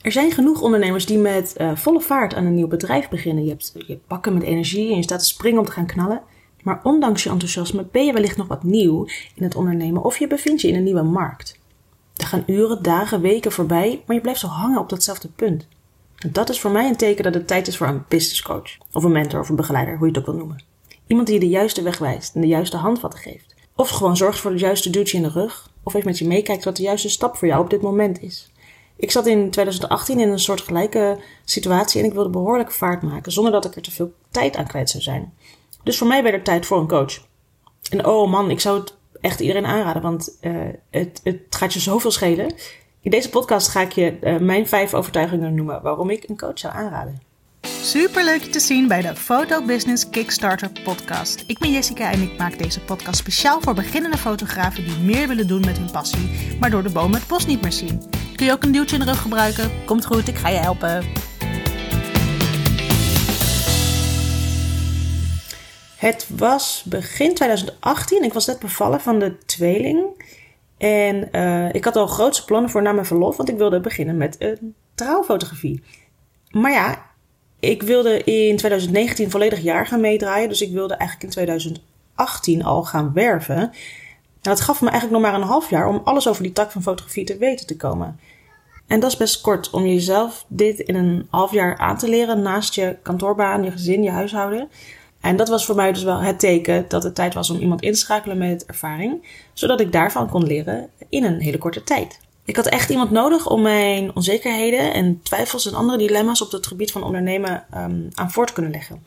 Er zijn genoeg ondernemers die met uh, volle vaart aan een nieuw bedrijf beginnen. Je hebt, je hebt bakken met energie en je staat te springen om te gaan knallen. Maar ondanks je enthousiasme ben je wellicht nog wat nieuw in het ondernemen of je bevindt je in een nieuwe markt. Er gaan uren, dagen, weken voorbij, maar je blijft zo hangen op datzelfde punt. En dat is voor mij een teken dat het tijd is voor een business coach, of een mentor of een begeleider, hoe je het ook wil noemen. Iemand die je de juiste weg wijst en de juiste handvatten geeft. Of gewoon zorgt voor het juiste duwtje in de rug, of even met je meekijkt wat de juiste stap voor jou op dit moment is. Ik zat in 2018 in een soort gelijke situatie en ik wilde behoorlijk vaart maken, zonder dat ik er te veel tijd aan kwijt zou zijn. Dus voor mij werd er tijd voor een coach. En oh man, ik zou het echt iedereen aanraden, want uh, het, het gaat je zoveel schelen. In deze podcast ga ik je uh, mijn vijf overtuigingen noemen waarom ik een coach zou aanraden. Super leuk je te zien bij de Photo Business Kickstarter podcast. Ik ben Jessica en ik maak deze podcast speciaal voor beginnende fotografen die meer willen doen met hun passie, maar door de bomen het bos niet meer zien. Kun je ook een duwtje in de rug gebruiken? Komt goed, ik ga je helpen. Het was begin 2018. Ik was net bevallen van de tweeling. En uh, ik had al grootste plannen voor na mijn verlof, want ik wilde beginnen met een trouwfotografie. Maar ja, ik wilde in 2019 volledig jaar gaan meedraaien. Dus ik wilde eigenlijk in 2018 al gaan werven. En dat gaf me eigenlijk nog maar een half jaar om alles over die tak van fotografie te weten te komen. En dat is best kort om jezelf dit in een half jaar aan te leren naast je kantoorbaan, je gezin, je huishouden. En dat was voor mij dus wel het teken dat het tijd was om iemand in te schakelen met ervaring, zodat ik daarvan kon leren in een hele korte tijd. Ik had echt iemand nodig om mijn onzekerheden en twijfels en andere dilemma's op het gebied van ondernemen um, aan voor te kunnen leggen.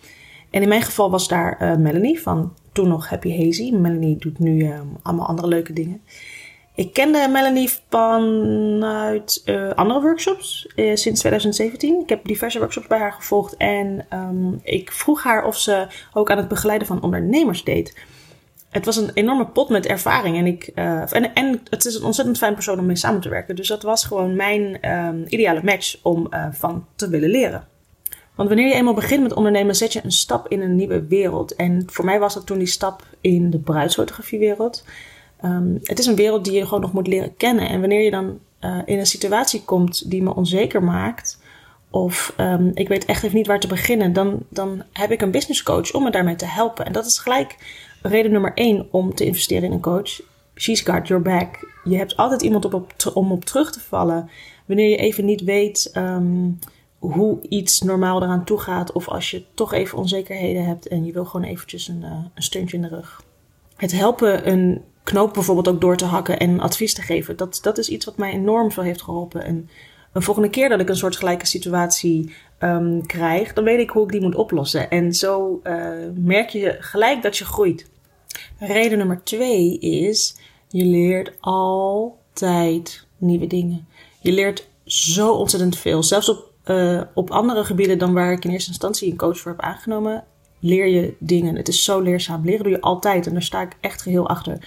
En in mijn geval was daar uh, Melanie van toen nog Happy Hazy. Melanie doet nu um, allemaal andere leuke dingen. Ik kende Melanie vanuit uh, andere workshops uh, sinds 2017. Ik heb diverse workshops bij haar gevolgd en um, ik vroeg haar of ze ook aan het begeleiden van ondernemers deed. Het was een enorme pot met ervaring en, ik, uh, en, en het is een ontzettend fijn persoon om mee samen te werken. Dus dat was gewoon mijn um, ideale match om van te willen leren. Want wanneer je eenmaal begint met ondernemen, zet je een stap in een nieuwe wereld. En voor mij was dat toen die stap in de bruidsfotografiewereld. wereld Um, het is een wereld die je gewoon nog moet leren kennen. En wanneer je dan uh, in een situatie komt die me onzeker maakt, of um, ik weet echt even niet waar te beginnen, dan, dan heb ik een business coach om me daarmee te helpen. En dat is gelijk reden nummer één om te investeren in een coach. She's got your back. Je hebt altijd iemand op, om op terug te vallen. Wanneer je even niet weet um, hoe iets normaal eraan toe gaat, of als je toch even onzekerheden hebt en je wil gewoon eventjes een, uh, een steuntje in de rug. Het helpen een knoop bijvoorbeeld ook door te hakken en advies te geven. Dat, dat is iets wat mij enorm veel heeft geholpen. En een volgende keer dat ik een soort gelijke situatie um, krijg, dan weet ik hoe ik die moet oplossen. En zo uh, merk je gelijk dat je groeit. Reden nummer twee is, je leert altijd nieuwe dingen. Je leert zo ontzettend veel. Zelfs op, uh, op andere gebieden dan waar ik in eerste instantie een coach voor heb aangenomen, leer je dingen. Het is zo leerzaam. Leren doe je altijd en daar sta ik echt geheel achter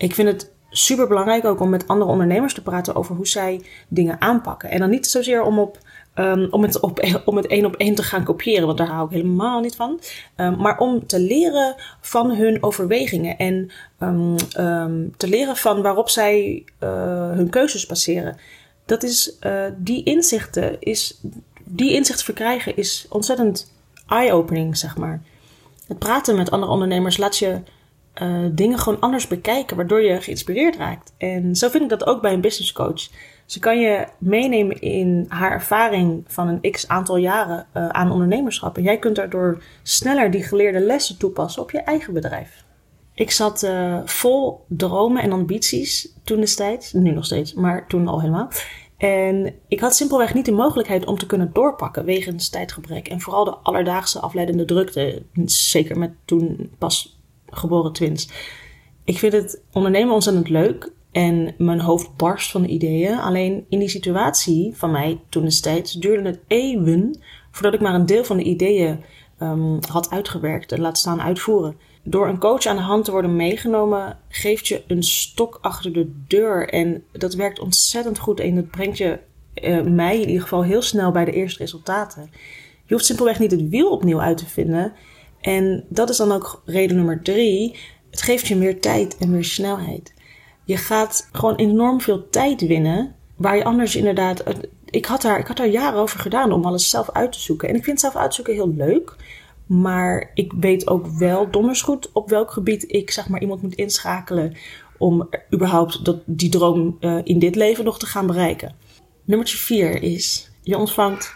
ik vind het super belangrijk ook om met andere ondernemers te praten over hoe zij dingen aanpakken. En dan niet zozeer om, op, um, om, het, op, om het één op één te gaan kopiëren, want daar hou ik helemaal niet van. Um, maar om te leren van hun overwegingen en um, te leren van waarop zij uh, hun keuzes baseren. Dat is, uh, die inzichten is, die inzichten verkrijgen is ontzettend eye-opening, zeg maar. Het praten met andere ondernemers laat je uh, dingen gewoon anders bekijken, waardoor je geïnspireerd raakt. En zo vind ik dat ook bij een business coach. Ze kan je meenemen in haar ervaring van een x aantal jaren uh, aan ondernemerschap. En jij kunt daardoor sneller die geleerde lessen toepassen op je eigen bedrijf. Ik zat uh, vol dromen en ambities toen destijds, nu nog steeds, maar toen al helemaal. En ik had simpelweg niet de mogelijkheid om te kunnen doorpakken wegens tijdgebrek. En vooral de alledaagse afleidende drukte. Zeker met toen pas geboren twins. Ik vind het ondernemen ontzettend leuk en mijn hoofd barst van de ideeën. Alleen in die situatie van mij toen destijds duurde het eeuwen voordat ik maar een deel van de ideeën um, had uitgewerkt en laat staan uitvoeren. Door een coach aan de hand te worden meegenomen, geeft je een stok achter de deur. En dat werkt ontzettend goed en dat brengt je, uh, mij in ieder geval, heel snel bij de eerste resultaten. Je hoeft simpelweg niet het wiel opnieuw uit te vinden. En dat is dan ook reden nummer drie. Het geeft je meer tijd en meer snelheid. Je gaat gewoon enorm veel tijd winnen. Waar je anders inderdaad ik had, daar, ik had daar jaren over gedaan om alles zelf uit te zoeken. En ik vind zelf uitzoeken heel leuk. Maar ik weet ook wel donders goed op welk gebied ik zeg maar iemand moet inschakelen om überhaupt dat, die droom uh, in dit leven nog te gaan bereiken. Nummer vier is, je ontvangt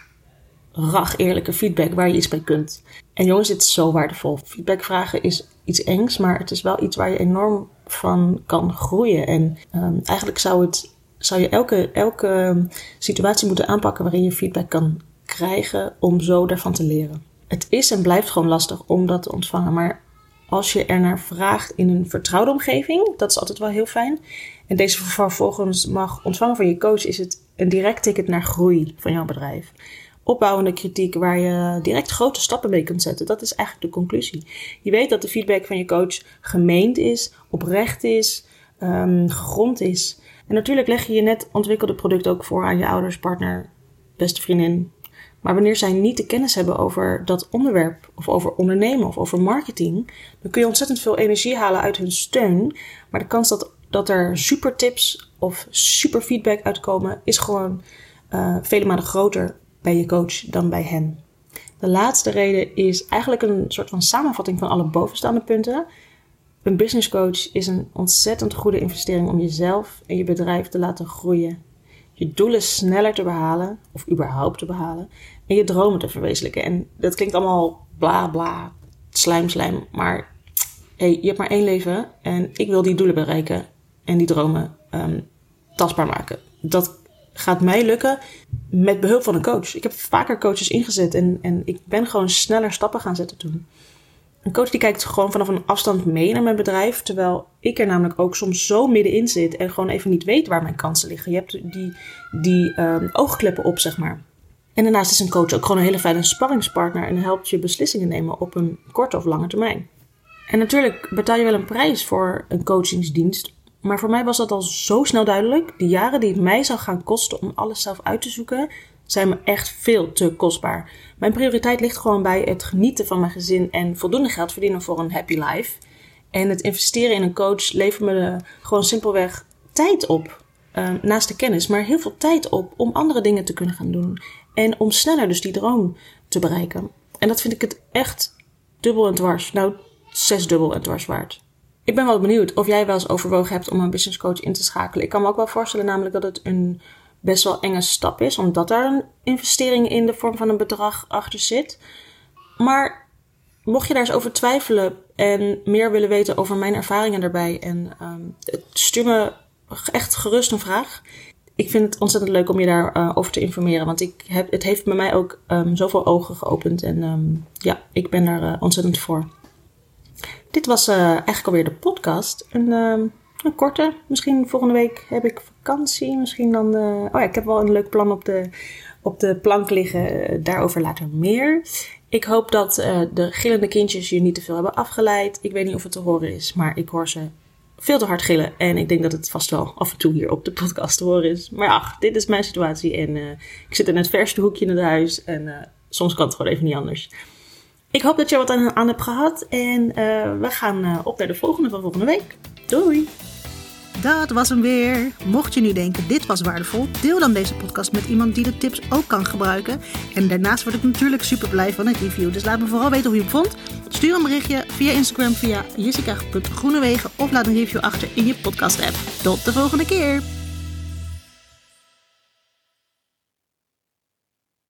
rag eerlijke feedback waar je iets bij kunt. En jongens, dit is zo waardevol. Feedback vragen is iets engs, maar het is wel iets waar je enorm van kan groeien. En um, eigenlijk zou, het, zou je elke, elke situatie moeten aanpakken waarin je feedback kan krijgen om zo daarvan te leren. Het is en blijft gewoon lastig om dat te ontvangen, maar als je er naar vraagt in een vertrouwde omgeving, dat is altijd wel heel fijn. En deze vervolgens mag ontvangen van je coach, is het een direct ticket naar groei van jouw bedrijf. Opbouwende kritiek waar je direct grote stappen mee kunt zetten. Dat is eigenlijk de conclusie. Je weet dat de feedback van je coach gemeend is, oprecht is, um, gegrond is. En natuurlijk leg je je net ontwikkelde product ook voor aan je ouders, partner, beste vriendin, maar wanneer zij niet de kennis hebben over dat onderwerp, of over ondernemen of over marketing, dan kun je ontzettend veel energie halen uit hun steun. Maar de kans dat, dat er super tips of super feedback uitkomen, is gewoon uh, vele malen groter bij je coach dan bij hen. De laatste reden is eigenlijk een soort van samenvatting van alle bovenstaande punten. Een business coach is een ontzettend goede investering om jezelf en je bedrijf te laten groeien je doelen sneller te behalen, of überhaupt te behalen, en je dromen te verwezenlijken. En dat klinkt allemaal bla bla, slijm slijm, maar hey, je hebt maar één leven en ik wil die doelen bereiken en die dromen um, tastbaar maken. Dat gaat mij lukken met behulp van een coach. Ik heb vaker coaches ingezet en, en ik ben gewoon sneller stappen gaan zetten toen. Een coach die kijkt gewoon vanaf een afstand mee naar mijn bedrijf. Terwijl ik er namelijk ook soms zo middenin zit en gewoon even niet weet waar mijn kansen liggen. Je hebt die, die um, oogkleppen op, zeg maar. En daarnaast is een coach ook gewoon een hele fijne sparringspartner en helpt je beslissingen nemen op een korte of lange termijn. En natuurlijk betaal je wel een prijs voor een coachingsdienst. Maar voor mij was dat al zo snel duidelijk. De jaren die het mij zou gaan kosten om alles zelf uit te zoeken, zijn me echt veel te kostbaar. Mijn prioriteit ligt gewoon bij het genieten van mijn gezin en voldoende geld verdienen voor een happy life. En het investeren in een coach levert me gewoon simpelweg tijd op. Uh, naast de kennis, maar heel veel tijd op om andere dingen te kunnen gaan doen. En om sneller dus die droom te bereiken. En dat vind ik het echt dubbel en dwars. Nou, zesdubbel en dwars waard. Ik ben wel benieuwd of jij wel eens overwogen hebt om een business coach in te schakelen. Ik kan me ook wel voorstellen namelijk dat het een best wel enge stap is, omdat daar een investering in de vorm van een bedrag achter zit. Maar mocht je daar eens over twijfelen en meer willen weten over mijn ervaringen daarbij, en um, stuur me echt gerust een vraag. Ik vind het ontzettend leuk om je daarover uh, over te informeren, want ik heb, het heeft bij mij ook um, zoveel ogen geopend en um, ja, ik ben daar uh, ontzettend voor. Dit was uh, eigenlijk alweer de podcast. Een, een korte. Misschien volgende week heb ik vakantie. Misschien dan. Uh, oh ja, ik heb wel een leuk plan op de, op de plank liggen. Uh, daarover later meer. Ik hoop dat de gillende kindjes je niet te veel hebben afgeleid. Ik weet niet of het te horen is, maar ik hoor ze veel te hard gillen. En ik denk dat het vast wel af en toe hier op de podcast te horen is. Maar ach, dit is mijn situatie. En ik zit in het verste hoekje in het huis. En soms kan het gewoon even niet anders. Ik hoop dat je wat aan, hebt gehad. En we gaan op naar de volgende van volgende week. Doei! Dat was hem weer. Mocht je nu denken dit was waardevol, deel dan deze podcast met iemand die de tips ook kan gebruiken. En daarnaast word ik natuurlijk super blij van een review. Dus laat me vooral weten hoe je het vond. Stuur een berichtje via Instagram via jessica.groenewegen of laat een review achter in je podcast app. Tot de volgende keer.